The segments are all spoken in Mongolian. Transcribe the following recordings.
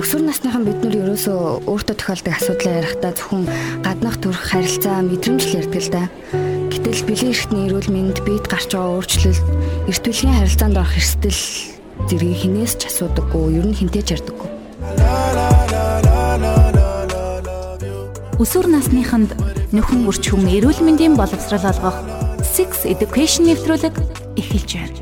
өсвөр насныхан бид нар ерөөсөө өөртөө тохиолдог асуудлаа ярихдаа зөвхөн гаднах төрх харилцаа мэдрэмжл ярьдаг л да. Гэтэл бэлгийн эрхтний эрүүл мэнд бид гарч байгаа өөрчлөлт эрт үеийн харилцаанд орох эрсдэл зэргийг хинээс ч асуудаггүй, ер нь хинтэй ч ярьдаггүй. Өсвөр насныханд нөхөн үрч хүм эрүүл мэндийн боловсрал олгох Six Education нэвтрүүлэг эхэлж байна.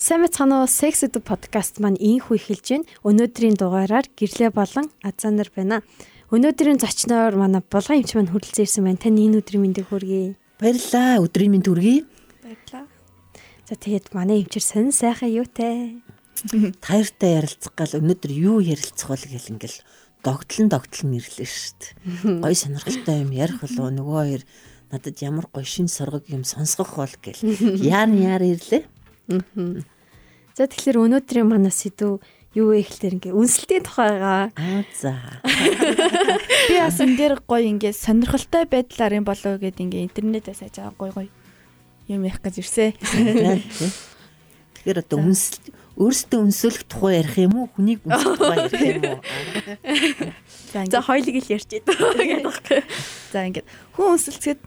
Сайн мэцхан уу Sex Edu podcast маань ийхүү эхэлж байна. Өнөөдрийн дугаараар гэрлээ болон Азанар байна. Өнөөдрийн зочноор манай булган эмч маань хүрэлцэн ирсэн байна. Тань энэ өдрийн мэндийг хүргэе. Баярлалаа. Өдрийн мэнд хүргэе. Баярлалаа. За тэгээд манай эмчэр сонь сайхан юутай. Таяртай ярилцах гал өнөөдөр юу ярилцах бол гэл ингээл догтлон догтлон ирлээ шүү дээ. Гой сонирхолтой юм ярих болов нөгөө хоёр надад ямар гой шин соргог юм сонсгох бол гэл яар яар ирлээ. За тэгэхээр өнөөдрийн манай сэдв юу вэ гэхэлээр ингээ үнсэлтийн тухайгаа. Аа за. Би бас энэ дээр гоё ингээ сонирхолтой байдлаар юм болов гэд ингээ интернетээс ажиж байгаа гоё гоё юм ярих гэж ирсэн. Тэгэхээр одоо үнсэл өөрсдөө үнсүүлэх тухай ярих юм уу? Хүнийг үнсэх тухай ярих юм уу? За хоёлыг л ярьчихэд гэдэг багхгүй. За ингээд хүн үнсэлцгээд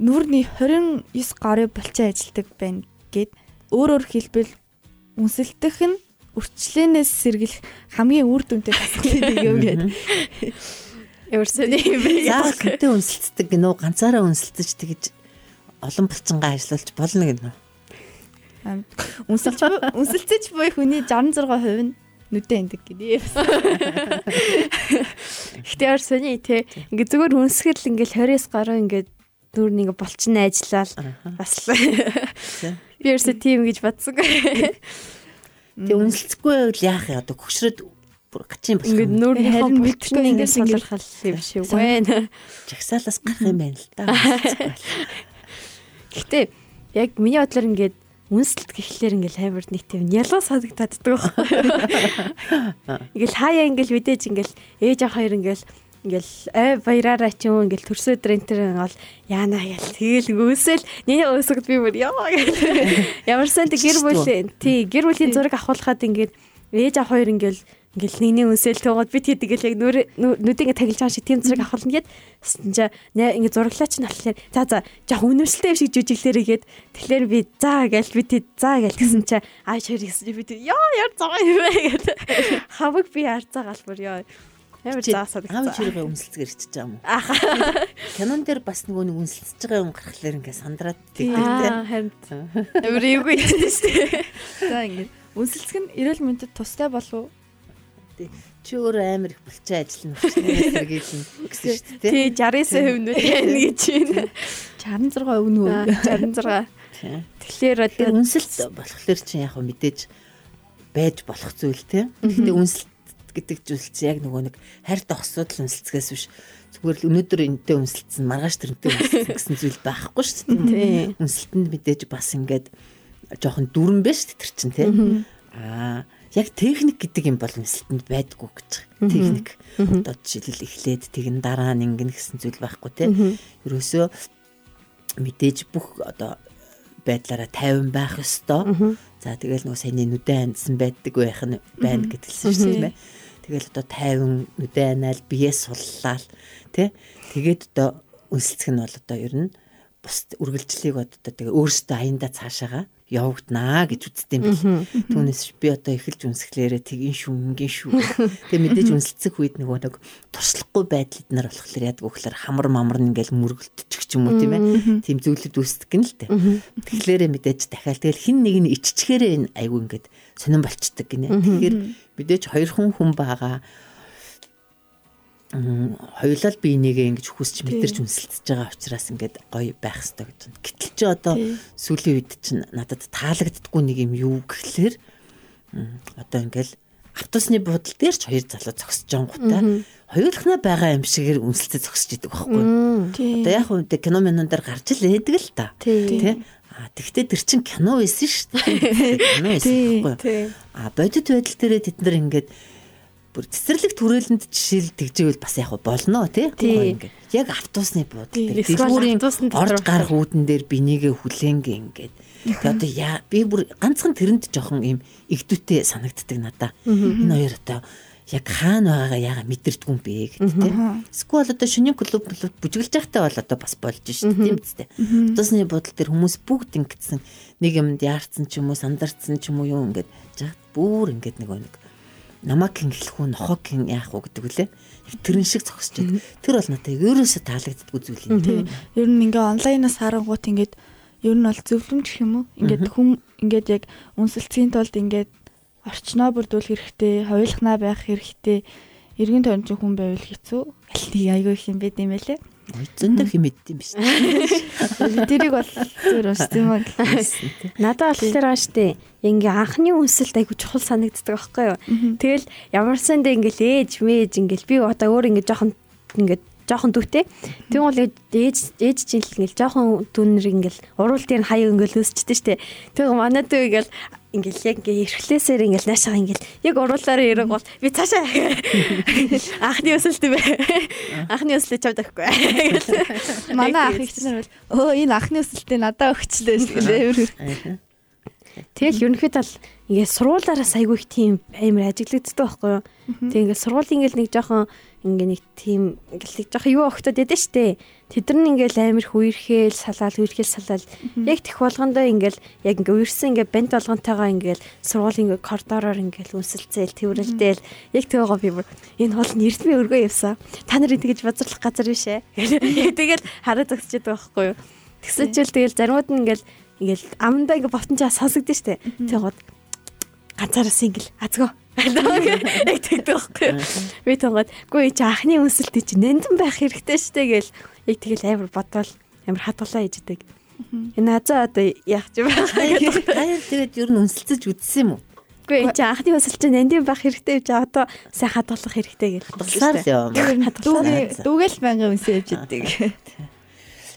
нүүрний 29 гарыг болцоо ажилдаг байна гэд өөр өөр хэлбэл үнсэлтэх нь үрчлэнээс сэргэл хамгийн үр дүнтэй тасгалыг юм гээд. Ерөөсөө тийм байх. Заавал гэнтэй үнсэлцдэг гинөө ганцаараа үнсэлцэж тэгж олон булчингаа ажиллуулж болно гинөө. Үнсэлж үнсэлцэж буй хүний 66% нь нүдэн эндэг гэдэг. Гэтэ ер сони те ингээ зүгээр үнсгэл ингээл 20-с гаруй ингээд нүүр нь ингээ булчин ажиллал бас би ерөөсөө тийм гэж бодсон. Тэг үнэлцэхгүй байвал яах яа одоо хөшрөд бүр гачин болох. Ингээ нүүр нь харин мэтэр нь ингээ солирхол юм шиг байна. Жагсаалаас гарах юм байна л да. Гэтэ яг миний бодлоор ингээд үнсэлт гэхлээр ингээл хаймар нэг тийм ялуу санагдаад ддаг байхгүй. Ингээл хаяа ингээл мэдээж ингээл ээж ах хоёр ингээл ингээл «Э, аа баяраараа ч юм ингээл төрсө өдөр энэ төр бол яана ял тэгэл гүйсэл нэний өсөгд би бүр ёо гэл ямарсан тэг гэр бүлийн тий гэр бүлийн зураг авахлахад ингээд ээж ах хоёр ингээл ингээл нэгний үнсэл тоогоод бит хэд ингээл яг нүр нүд ингээ таглаж байгаа шиг тийм зэрэг авахлна гээд чинь ингээ зураглаач нь болохоор за за жоох үнэмшилтэй шиг жүжиглэр игээд тэгэхээр би за гээл бит хэд за гээл гэсэн чи аа шир гэсэн бит ёо яар зогоо юм бэ? гэдэг хавг би арцаа галбар ёо. Ямар заасаад гэсэн. Аав чиргээ өмсөлцгэр ичж байгаа юм уу? Кинон дээр бас нөгөө нэг өмсөлцөж байгаа юм гарахлаар ингээ сандраад тэгдэг те. Харин. Ямар юу гэж тийштэй. За ингээ. Өмсөлцөх нь эрүүл мэндэд тустай болов уу? Чи өөр амар их булчин ажиллана гэсэн гэж гэсэн шүү дээ. Тий 69% нь байна гэж байна. 66% нь үү? 66. Тэгэхээр одоо үнсэлт болохоор чи яг мэдээж байж болох зүйл те. Гэтэ үнсэлт гэдэг зүйл чинь яг нөгөө нэг харьт огсод л үнсэлцгээс биш зүгээр л өнөөдөр энтэй үнсэлцэн маргааш тэрнтэй үнсэлцэн гэсэн зүйл байхгүй шүү дээ. Үнсэлтэнд мэдээж бас ингээд жоохон дүрэн биш тэр чинь тий. Аа яг техник гэдэг юм бол үнсэлтэнд байдгүй гэж байгаа. Техник. Одоо жишээлбэл эхлээд тэгэн дараа нь ингэн гэсэн зүйл байхгүй тий. Ерөөсөө мэдээж бүх одоо байдлаараа тайван байх ёстой. За тэгэл нөгөө саяны нүдэн хандсан байдаг байх нь байна гэдгэлсэн шүү дээ. Тэгэл одоо тайван нүдэ анаал бие суллаал тий. Тэгээд одоо үнсэлцэх нь бол одоо ер нь бус үргэлжлэлийг одоо тэгээ өөрсдөө аяндаа цаашаага явагданаа гэж үзтiin бил. Түүнээс би одоо эхэлж үнсгэлээрээ тэгин шүү, ингэн шүү. Тэгээ мэдээж үнсэлцэх үед нөгөө нэг туршлахгүй байдал эднэр болохоор яадаг өгөхлөр хамар мамар нэгэл мөргөлдөчих юм уу тийм ээ. Тим зөвлөд үүсдэг гин л дээ. Тэгэхээр мэдээж дахиад тэгэл хин нэг нь иччихээрээ энэ айгүй ингээд сонирн болчдаг гинэ. Тэгэхээр мэдээж хоёр хүн хүн байгаа хоёулаа би энийг ингэж хүсч мэдэрч үнсэлтэж байгаа учраас ингээд гоё байх хэрэгтэй гэж байна. Гэтэл ч одоо сүүлийн үед чинь надад таалагддггүй нэг юм юу гэхлээр одоо ингээд автобусны бодол дээр ч хоёр залуу зогсож байгаа гутай. Хоёулахнаа байгаа юм шигээр үнсэлтэ зогсож идэг байхгүй. Одоо яг үед кино минь дээр гарч л ээдэг л та. Тэ? А тэгтээ тэр чин кино байсан шүү дээ. Кино байсан байхгүй. А бодит байдал дээр тэд нар ингээд бүр цэцэрлэг төрөлөнд жишээл тэгжээвэл бас яг болно тий. Яг автобусны эсвэл дэлгүүрийн орж гарах үүдэн дээр бинийгээ хүлээнгээ ингээд. Тэгээ одоо яа би бүр ганцхан тэрэнд жоохон юм игдүүтэй санагддаг надаа. Энэ хоёр одоо яг хаана байгаагаа яага мэдэрдгүй юм бэ гэдэг тийм. Эсвэл одоо шөнийн клуб клуб бүжиглж байхдаа бол одоо бас болж шүү дээ тийм үстэй. Автобусны буудал дээр хүмүүс бүгд ингэсэн нэг юмд яарцсан ч юм уу сандарцсан ч юм уу юу ингээд жаад бүр ингээд нэг нэг намаг хэлэх үү нохог яах уу гэдэг үлээ. Тэрэн шиг зогсчод. Тэр бол надад ерөөсө таалагддаггүй зүйл юм тийм. Ер нь ингээ онлайнаас харангуут ингээд ер нь бол зөвлөмж гэх юм уу? Ингээд хүм ингээд яг үнсэлцгийн тулд ингээд орчноо бүрдүүлэх хэрэгтэй, хойлохнаа байх хэрэгтэй. Иргэн тойрон чинь хүн байвал хэцүү. Альтыг айгүй их юм байд юм байлээ. Зөндөө хэм мэддэм биш. Тэрийг бол зүгээр уус тийм үү? Надад бол тэр ааш тээ. Ингээ анхны үнсэлт айгу чухал санагддаг байхгүй юу? Тэгэл ямарсан дэ ингээл ээж мэж ингээл би одоо өөр ингээ жоохон ингээ жоохон дүүтэй. Тэгвэл бол ээж ээж чинь л ингээл жоохон дүүнэр ингээл уруул дээр нь хаяа ингээл өсчтэй штэ. Тэг манай дүү ингээл ингээл яг ингээ эрхлээсээр ингээл наашаа ингээл яг уруулаараа ирэх бол би цаашаа анхны өсөлт юм бэ. Анхны өсөлт чавд авахгүй. Манай ах их чинь бол өө энэ анхны өсөлтөө надад өгчлээ шүү. Тэгэл ерөнхийдөө л ингээ сургуулаараас айгүй их тийм амар ажиглагддаг байхгүй юу. Тэг ингээ сургуулийн ингээл нэг жоохон ингээ нэг тийм ингээл нэг жоохон юу өгтөд яд штэ. Тэд нар ингээл амар хүерхэл салаал хүерхэл салаал яг тех болгондоо ингээл яг ингээ үерсэн ингээ бент болгонтойгоо ингээл сургуулийн ингээ коридороор ингээл үнсэлцээл тэрвэрлдээл яг тэгээгаа би энэ хол нь эрдмийн өргөө явсан. Та нар ингэж базарлах газар биш ээ. Тэгэл хараад зогсчихэд байхгүй юу. Тэгсэн чил тэгэл заримуд нь ингээл ингээл амандаа ингээ ботон чаа сонсогдсон штэ. Тэгвэл ганцаараас ингээл азгөө. Яг тэгдэг байхгүй. Би тонгод гүй чи анхны үнсэлт чи нандин байх хэрэгтэй штэ гэл яг тэгэл амар бодвол амар хатгалаа ээждэг. Энэ азаа одоо яах ч байгаа. Таяр тэгээд ер нь үнсэлцэж үтсэн юм уу? Гүй чи анхны үнсэлт чи нандин байх хэрэгтэй гэж одоо сайн хадгалах хэрэгтэй гэл. Хадгалсаар л юм. Дүүгээ дүүгээл байнгын үнсээ явж идэг.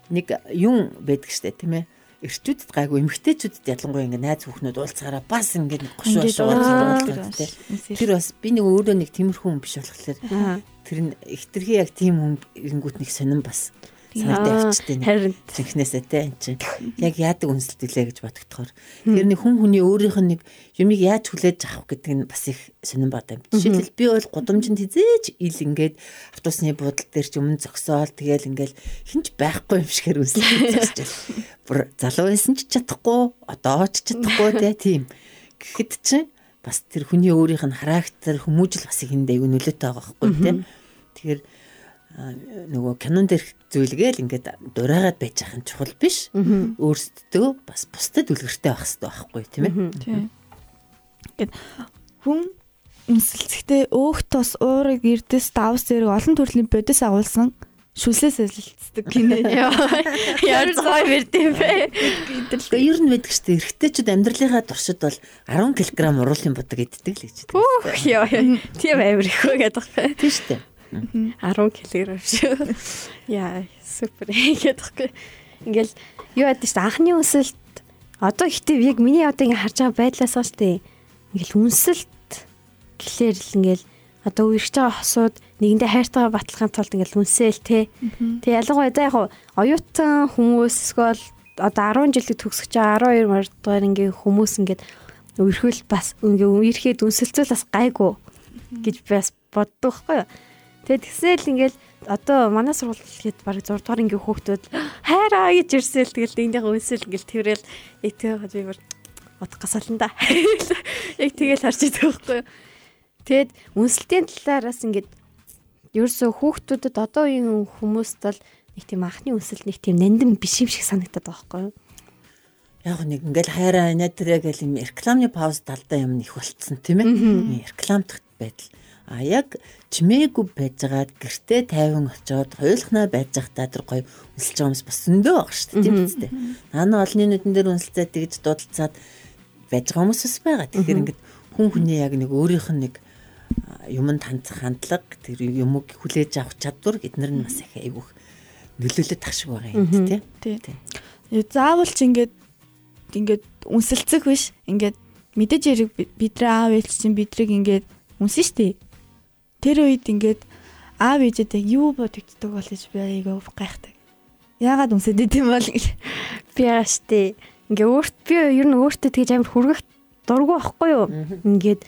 Нэг юм байдаг штэ тийм ээ эрчүүдэд гайгүй эмгтээчүүдэд ялангуяа ингээ найз хүүхнүүд уулзгаараа бас ингээ гош гош уулздаг тийм. Тэр бас би нэг өөрөө нэг тиймэрхүү хүн биш болохоор тэр нь ихтэрхий яг тийм хүн ирэнгүүт нэг сонирн бас санаатай авчтай Харин. жинхнээсээ те эн чинь. Яг яадаг үнсэлтэлээ гэж бодогдохоор. Тэр нэг хүн хүний өөрийнх нь нэг юмыг яаж хүлээж авах гэдэг нь бас их сонирн батай. Жишээлбэл би бол гудамжинд хизээж ил ингээд автобусны буудлын дээр ч өмнө зогсоол тэгэл ингээл хинч байхгүй юм шигээр үнсэлтэж зогсож бүр залуу байсан ч чадахгүй одоо ч чадахгүй те тийм. Гэхэд чинь бас тэр хүний өөрийнх нь характер хүмүүжил бас их энэ дэйг нөлөөтэй байгаа байхгүй те. Тэгэхээр нөгөө кинон дээрх зүйлгээл ингээд дураагаад байж ах нь чухал биш. Өөрсдөө бас бусдад үлгэртэй байх хэрэгтэй байхгүй тийм ээ. Гэт хүн үнсэлцэхдээ өөх тос уурыг эрдэс давс зэрэг олон төрлийн бодис агуулсан шүлсээс солилцдог гинэ. яар зой бэрдэм бэ. Тэгээ ер нь байдаг шүү дээ. Эрэгтэйчүүд амьдралынхаа туршид бол 10 кг уруулын бодог иддэг л гэж. Үх яа. Тийм амар их байдаг. Тийм шүү дээ. 10 кг шүү. Яа, супер гэдэг. Ингээл юу яадаг шүү. Анхны үнсэлт одоо ихтэй яг миний одоо ингээ харж байгаа байдлаасаа шүү дээ. Ингээл үнсэлт гэхлээр л ингээл одоо үерч байгаа хосууд нэгэндээ хайртайгаа батлахын тулд ингээл үнсээл те. Тэг ялангуяа яг оюутан хүмүүс эсвэл одоо 10 жилиг төгсөж байгаа 12 дугаар ингээ хүмүүс ингээд үерхүүл бас ингээ үерхэд үнсэлцэл бас гайгүй гэж бас боддог байхгүй юу. Тэгээд тэгсээл ингээл одоо манай сургууль хэд баг 6 дугаар ингээ хөөхтүүд хайраа гэж ирсэл тэгэл эндээ үнсэл ингээл тэрэл яг тэгээд би бүр бодох гасаалан да. Яг тэгэл харж идэх байхгүй юу. Тэгэд үнсэлтийн талаараас ингээд ерөөсөө хүүхдүүдэд одоо үеийн хүмүүст бол нэг тийм анхны үнсэл нэг тийм нандин биш юм шиг санагдаад байгаа байхгүй юу. Яг нэг ингээл хайраа инээдрээ гэл юм рекламны пауз талдаа юм их болцсон тийм ээ. Рекламдах байдал. А яг чимээгүй байжгаад гэртээ тайван очоод хойлохнаа байж захтаа тэр гоё үнсэлж байгаа юмс бас зөндөө байгаа шүү дээ тийм үстэй. Наана олонний нүдэн дээр үнсэлцээд тэгж дуудалцаад байж байгаа хүмүүс бас байгаа. Тэгэхээр ингээд хүн хүний яг нэг өөрийнх нь нэг юмд хандах хандлага тэр юмыг хүлээж авах чадвар эднэр нь бас их айгүйх нөлөөлөд тах шиг байгаа юм тий. Тий. Заавал ч ингээд ингээд үнсэлцэх биш. Ингээд мэдээж хэрэг бидний аав ээж чинь бидрийг ингээд үнсэн штэ. Тэр үед ингээд аав ээжэдээ юу бодогддог бол гэж би айгаа гайхдаг. Яагаад үнсэд идэм бол гэж. Би яаштай. Ингээ өөрт би ер нь өөртөө тэгж амар хүргэх дургу байхгүй юу? Ингээд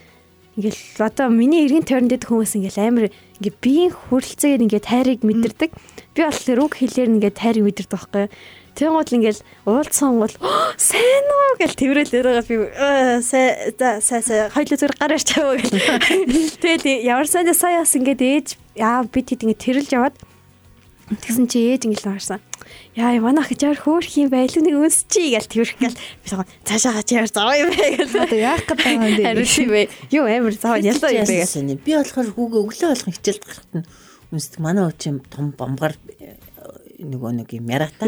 ингээл одоо миний эргэн тойронд дэх хүмүүс ингээл амар ингээ биеийн хүрэлцээгээр ингээ тайрыг мэдэрдэг. Би бол тэр үг хэлээр ингээ тайрыг мэдэрдэг байхгүй юу? Тэнгууд ингээл уулзсан бол сайн уу гэл тэрэл өрөөгөө би сай сай сай хоёул зүр гараач чаваа гэл. Тэгээд ямар сайн сая бас ингээд ээж яа би тэд ингээд тэрэлж яваад тэгсэн чи ээж ингээд харсан. Яа манайх гэж яар хөөх юм байлгүй нэг өнсчий гэл тэрх гэл би цагаан цаашаа чи яар зав юм бэ гэл. Одоо яах гэдэг юм бэ? Харин тийм ээ. Юу амар зав ялаа юм бэ гэл. Би болохоор хүүгээ өглөө болгон хичээлд гарахт нь үнсдэг манай өчим том бомгаар нөгөө нэг юм ярата.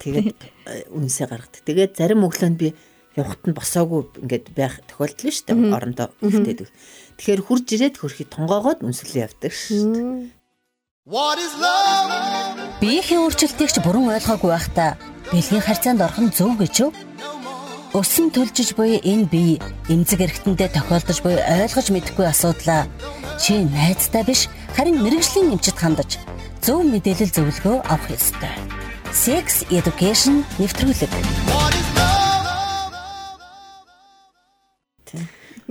Тэгээд э, үнсээ гаргадаг. Тэгээд зарим өглөөнд би явахт нь босоогүй ингээд байх тохиолдол нь шүү дээ орондоо үлдээд. Тэгэхээр хурж ирээд хөрхи тонгоогоод үнсэлээ явдаг шүү дээ. Биеийн өөрчлөлтийг ч буруу ойлгоогүй байхдаа бэлгийн харьцаанд орох нь зөв гэж юу? Өсөн төлжиж буй энэ бие эмзэг эргэтэндээ тохиолдож буй ойлгож мэдэхгүй асуудлаа чи найзтай биш харин мэрэгжлийн эмчит хандаж зөв мэдээлэл зөвлөгөө авах ёстой. Sex Education нэвтрүүлэг.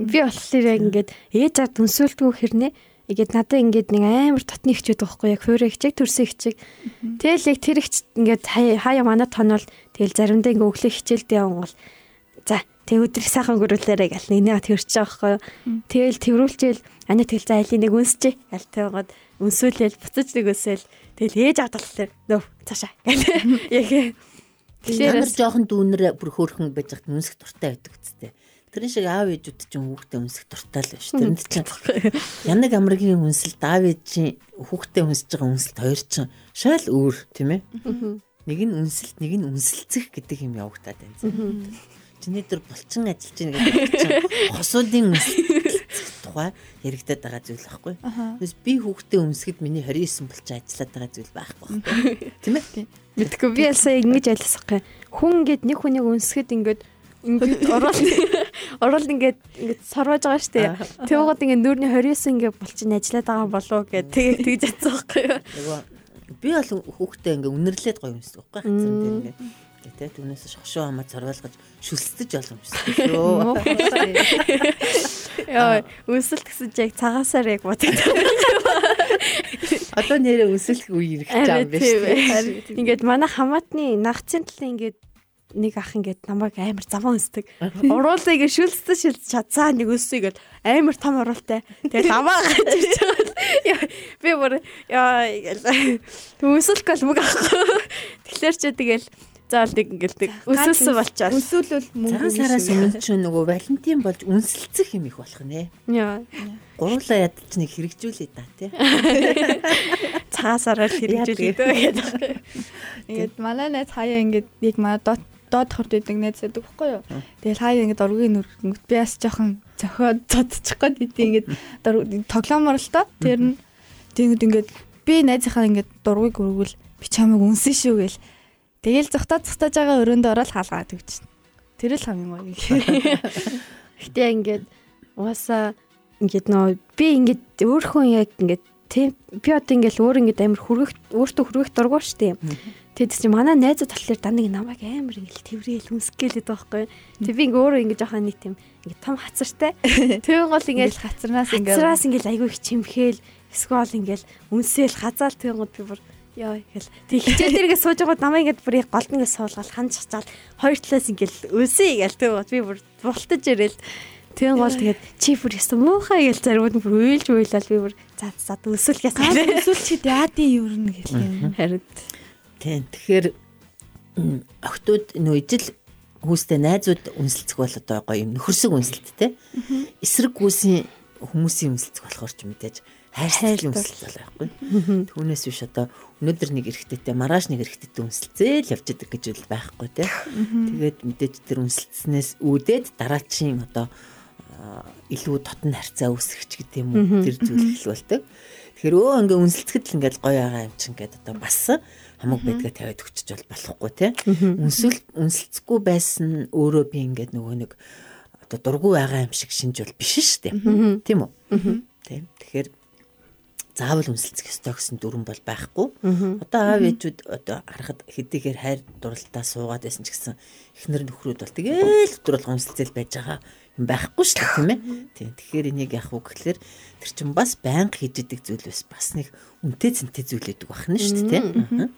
Би болохоор яг ингээд ээж аваад дүнсүүлдэггүй хэрнээ ингээд надад ингээд нэг амар татны хчээд байхгүй яг хуурай хчиг төрсөн хчиг. Тэгэл яг тэр хч ингээд хаяа манад тонол тэгэл заримдаа ингээд өглөө хичээлдээ явган бол за тэг өдрийг сайхан гөрүүлээрэ гэл нэгнийгээ тэрч байгаа байхгүй. Тэгэл тэрүүлчихэл ани тэгэл за айлын нэг үнсчээ. Аль таваад өнсөөлөл буцаж нэг өсөөл тэгэл ээж авдаглалаа нөө цаашаа яг Тэгэхээр жоохон дүүнэр бүр хөөрхөн байж хат үнсэх дуртай байдаг үсттэй. Тэрэн шиг аав ээжүүд чинь хүүхдээ үнсэх дуртай л биш. Тэрэнд чинь янаг амргийн үнсэл аав ээжийн хүүхдээ үнсэж байгаа үнсэлт хоёр чинь шал өөр тийм ээ. Нэг нь үнсэлт, нэг нь үнсэлцэх гэдэг юм явагдаад байна. Чиний дөр булчин ажиллаж байна гэдэг чинь хосуудын тухай яригадаад байгаа зүйл байхгүй. Тэгээс би хүүхдээ өмсгөд миний 29 болчих ажиллаад байгаа зүйл байхгүй байхгүй. Тийм ээ? Мэдгүй би ялсаа ингэж айлсахгүй. Хүн ингээд нэг хүнийг өмсгөд ингээд ингээд орол орол ингээд ингээд сорвож байгаа шүү дээ. Тэгвэл ингээд нүүрний 29 ингээд болчих ажиллаад байгаа болов гэд тэгээ тэгж ятсан байхгүй. Би бол хүүхдээ ингээд үнэрлээд гоё юмсдаг байхгүй хацсан дээр ингээд тэ түүнээс шошоо хамаа зориулгаж шүлсдэж боломжтой шүү. Яа, үнсэлт гэсэн чи яг цагаасаар яг бодогдсон. Одоо нэрээ үнсэлэх үе ирэх чам биш тийм. Ингээд манай хамаатны нагцын талын ингээд нэг ах ингээд намайг амар заван өсдөг. Уруулаа ингээд шүлцсэн шүлц чадсаа нэг өссөйгээд амар том уруултай. Тэгээд намаа гаж ирж байгаа. Би бүр яа төсөлк бол мөг ахгүй. Тэгэхээр ч тэгэл заавал нэг ингээл өсөлсөн болчоод. Өсөөлөл мөнгө сараас өмнө ч нөгөө Валентин болж үнсэлцэх юм их болох нэ. Яа. Гурлаа ядч нэг хэрэгжүүлээ та тий. Цаасаараа хэрэгжүүлээ гэдэг. Ингээд манай найз хаяа ингээд яг маа дот доод хорт идэг найз байдаг байхгүй юу. Тэгэл хаяа ингээд ургийн нүргэнгүүт би бас жоохон зохиод цодчих гээд идэв ингээд тоглоомор л тоо. Тэр нь тэгэнгүүт ингээд би найзынхаа ингээд дургыг өргөвөл би чамайг үнсэн шүү гэл Тэгэл зогтоод зогтоож байгаа өрөөндөө ороод хаалгаад өгч. Тэр л хамгийн гоё. Гэтэ ингээд угаасаа ингээд нөө би ингээд өөрхөн яг ингээд тийм би одоо ингээд өөр ингээд амар хүргэх өөртөө хүргэх дургуй штеп. Тэгэд чи манай найзууд талаар даныг намайг амар ингээд тэврээл байгаа байхгүй. Тэг би ингээд өөрөө ингээд жоохон нэг тийм ингээд том хацартай. Тэгвэл гол ингээд хацарнаас ингээд хацараас ингээд айгүй их чимхээл эсвэл ингээд үнсээл хазаал тэгвэл би бүр Яа гэл. Тэг хичээл дээргээ сууж байгаад намайг ингээд бүр голд ингээд суулгаад ханж чацаад хоёр талаас ингээд өсөй гээл тэг би бүр бултаж ирэл. Тэгэн гол тэгээд чи бүр яста муухай гээл заримуд бүр уйлж уйлал би бүр за за өсөл ясаа. Өсөл чи яадын юурна гэл юм. Харин. Тийм. Тэгэхээр охтууд нөө ижил хүүстэй найзууд үнсэлцэх бол одоо гоё юм нөхөрсөг үнсэлттэй. Эсрэг гүсийн хүмүүсийн үнсэлцэх болохоор ч мэдээж хайрцаг үнсэлцэл байхгүй. Түүнээс биш одоо өнөөдөр нэг эрэгтэйтэй маргааш нэг эрэгтэйтэй үнсэлцээл явж идэг гэж үл байхгүй тий. Тэгээд мэдээж тэр үнсэлцснээс үүдээд дараачийн одоо илүү дотн харьцаа үүсгэх ч гэдэг юм уу тэр зүйл болдог. Тэгэхээр өө ингээ үнсэлцэхэд л ингээл гоё байгаа юм чинь гэдэг одоо бас хамаг байдгаа тавиад өгчөж бол болохгүй тий. Үнсэл үнсэлцэхгүй байсан өөрөө би ингээд нөгөө нэг одоо дургу байгаа юм шиг шинж бол биш шүү дээ. Тийм үү? Тийм. Тэгэхээр заавал үнсэлцэх ёстой гэсэн дүрэн бол байхгүй. Одоо аав ээжүүд одоо харахад хэдийгээр хайр дурлалтаа суугаад байсан ч гэсэн эхнэр нөхрүүд бол тэгээл бол үнсэлцэл байж байгаа юм байхгүй шүү дээ тийм ээ. Тийм. Тэгэхээр энийг яах вэ гэхэлэр тэр чин бас байнга хийж идэг зүйл бас бас нэг үнтэй цэнтэй зүйл гэдэг байна шүү дээ тийм.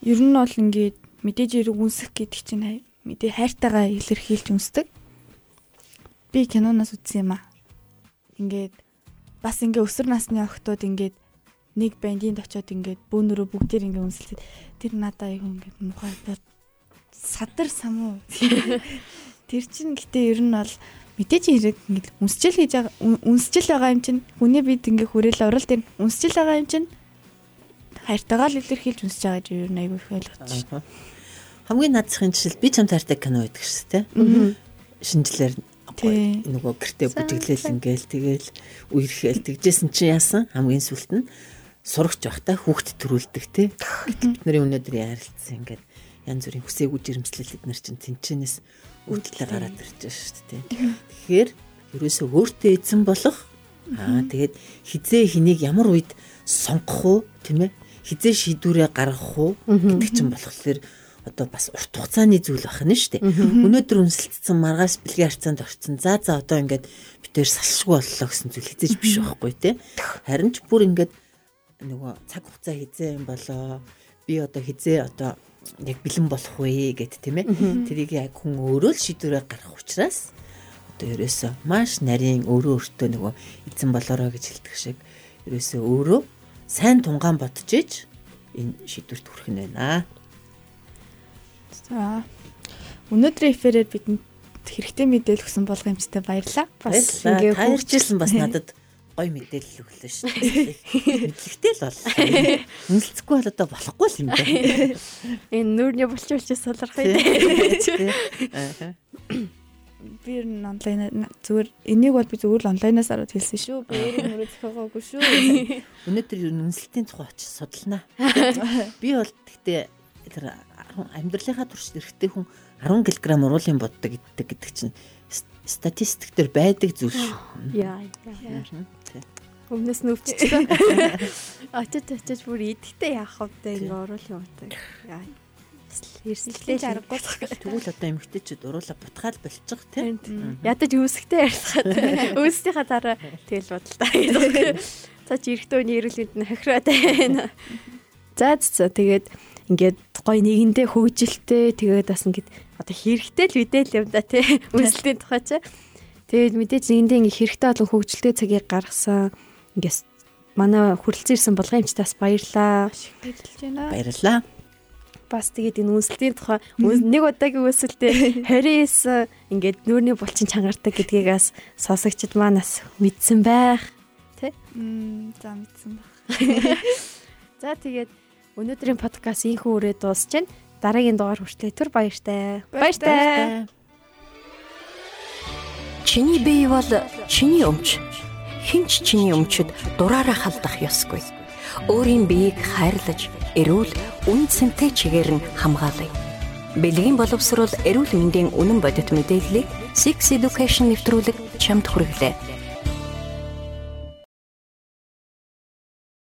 Ер нь бол ингээд мэдээж хэрэг үнсэх гэдэг чинь мэдээ хайртайгаа илэрхийлж үнсдэг. Би киноноос үзсэн юм аа. Ингээд бас ингээ өсвөр насны охтууд ингээд нэг бандинд очиод ингээд бөөнөрөө бүгдээр ингээ үнсэлээд тэр надаа айгүй ингээд мухай садар самуу. Тэр чинь гэтээ ер нь бол мэдээж хэрэг ингээд үнсчил хийж байгаа үнсчил байгаа юм чинь хүний бид ингээ хүрээл орол тэр үнсчил байгаа юм чинь хайртайгаа л илэрхийлж үнсэж байгаа гэж ер нь айгүй их байна. Хамгийн наадсахын жишэл би чамд хайртай кино байдаг шүү дээ. Шинжлэр нөгөө гэртээ бүжиглээл ингээл тэгэл үерхэл тэгжсэн чи яасан? Хамгийн сүлт нь сурагч байхдаа хүүхд төрүүлдэг те бидний өнөөдөр ярилцсан ингээд янз бүрийн хүсээгүй жирэмслэл эднэр чинь тэнчэнээс үүдлээ гараад ирж байгаа шүү дээ тэгэхээр ерөөсөө өөртөө эзэн болох. Аа тэгээд хизээ хэнийг ямар үед сонгох уу тийм ээ? Хизээ шийдвэрээ гаргах уу гэдэг чинь болохоор одоо бас урт хугацааны зүйл байх нь шүү дээ. Өнөөдөр үнсэлцсэн маргааш бэлгийн харьцаанд орцсон. За за одоо ингээд битээр салшгүй боллоо гэсэн зүйл хизээж биш байхгүй тий. Харин ч бүр ингээд нөгөө цаг хугацаа хизээ юм болоо. Би одоо хизээ одоо яг бэлэн болох вэ гэд тийм ээ. Тэрийг яг хүн өөрөө л шийдвэрээ гаргах учраас одоо ерөөсөө маш нарийн өөрөө өөртөө нөгөө эзэн болоорой гэж хэлдэг шиг ерөөсөө өөрөө сайн тунгаан бодож иж энэ шийдвэрт хүрэх нь байна. За. Өнөөдрийн эфирээр бидэнд хэрэгтэй мэдээлэл өгсөн болго юмчтай баярлалаа. Бас ингээ хайрчилсан бас надад гой мэдээлэл өглөө шүү дээ. Мэдлэгтэй л бол. Үнэлцэхгүй бол одоо болохгүй л юм байна. Энэ нүрний булчуулч солирхой дээ. Би онлайн зүгээр энийг бол би зүгээр л онлайнаас хараад хэлсэн шүү. Би өөрийн нүрээ зохиогоогүй шүү. Өнөөдөр үнэлтийн тухай очиж судалнаа. Би бол гэхдээ тэр амьдралынхаа туршид эрэхтэй хүн 10 кг уруулын боддог гэдэг гэдэг чинь статистик дээр байдаг зүйл шүү. Яа яа. Өмнөөс нь өвччихсэн. Очиж очиж бүр идэхтэй яах вэ ингээ уруулын боддог. Яа. Эрсэлтээ аргагүй. Тэгвэл одоо эмгтээчүүд уруула бутгаал болчих тийм. Ядаж үүсгтэй ярьсгаад үүсгийнхаа дараа тэгэл бодлоо. За чи эрэгтэй үний эрүүл мэнд нь хохироод байна. За за тэгээд ингээд гоё нэгэндээ хөгжилтэй тэгээд бас ингээд одоо хэрэгтэй л мэдээлэл юм да тий үнэлтийн тухай чи. Тэгээд мэдээж нэгэндээ ингээд хэрэгтэй олон хөгжилтэй цагийг гаргасан ингээд манай хүрэлцэн ирсэн булгамчтаас баярлаа. Баярлж байна. Баярлаа. Бас тэгээд энэ үнэлтийн тухай нэг удаагийн үнэлтээ 29 ингээд нүүрний булчин чангардаг гэдгийгээс сонсогчд манаас мэдсэн байх. Тэ? Мм за мэдсэн байх. За тэгээд Өнөөдрийн подкаст ийхүү үрээ дуусч байна. Дараагийн дугаар хүртэл түр баяртай. Баяртай. Чиний бие бол чиний өмч. Хинч чиний өмчөд дураараа халдах ёсгүй. Өөрийн биеийг хайрлаж, эрүүл, үн цэнтэй чигээр нь хамгаалъя. Бэлгийн боловсрол эрүүл мэндийн үнэн бодит мэдээллийг Six Education нэвтрүүлэг чамд хүргэлээ.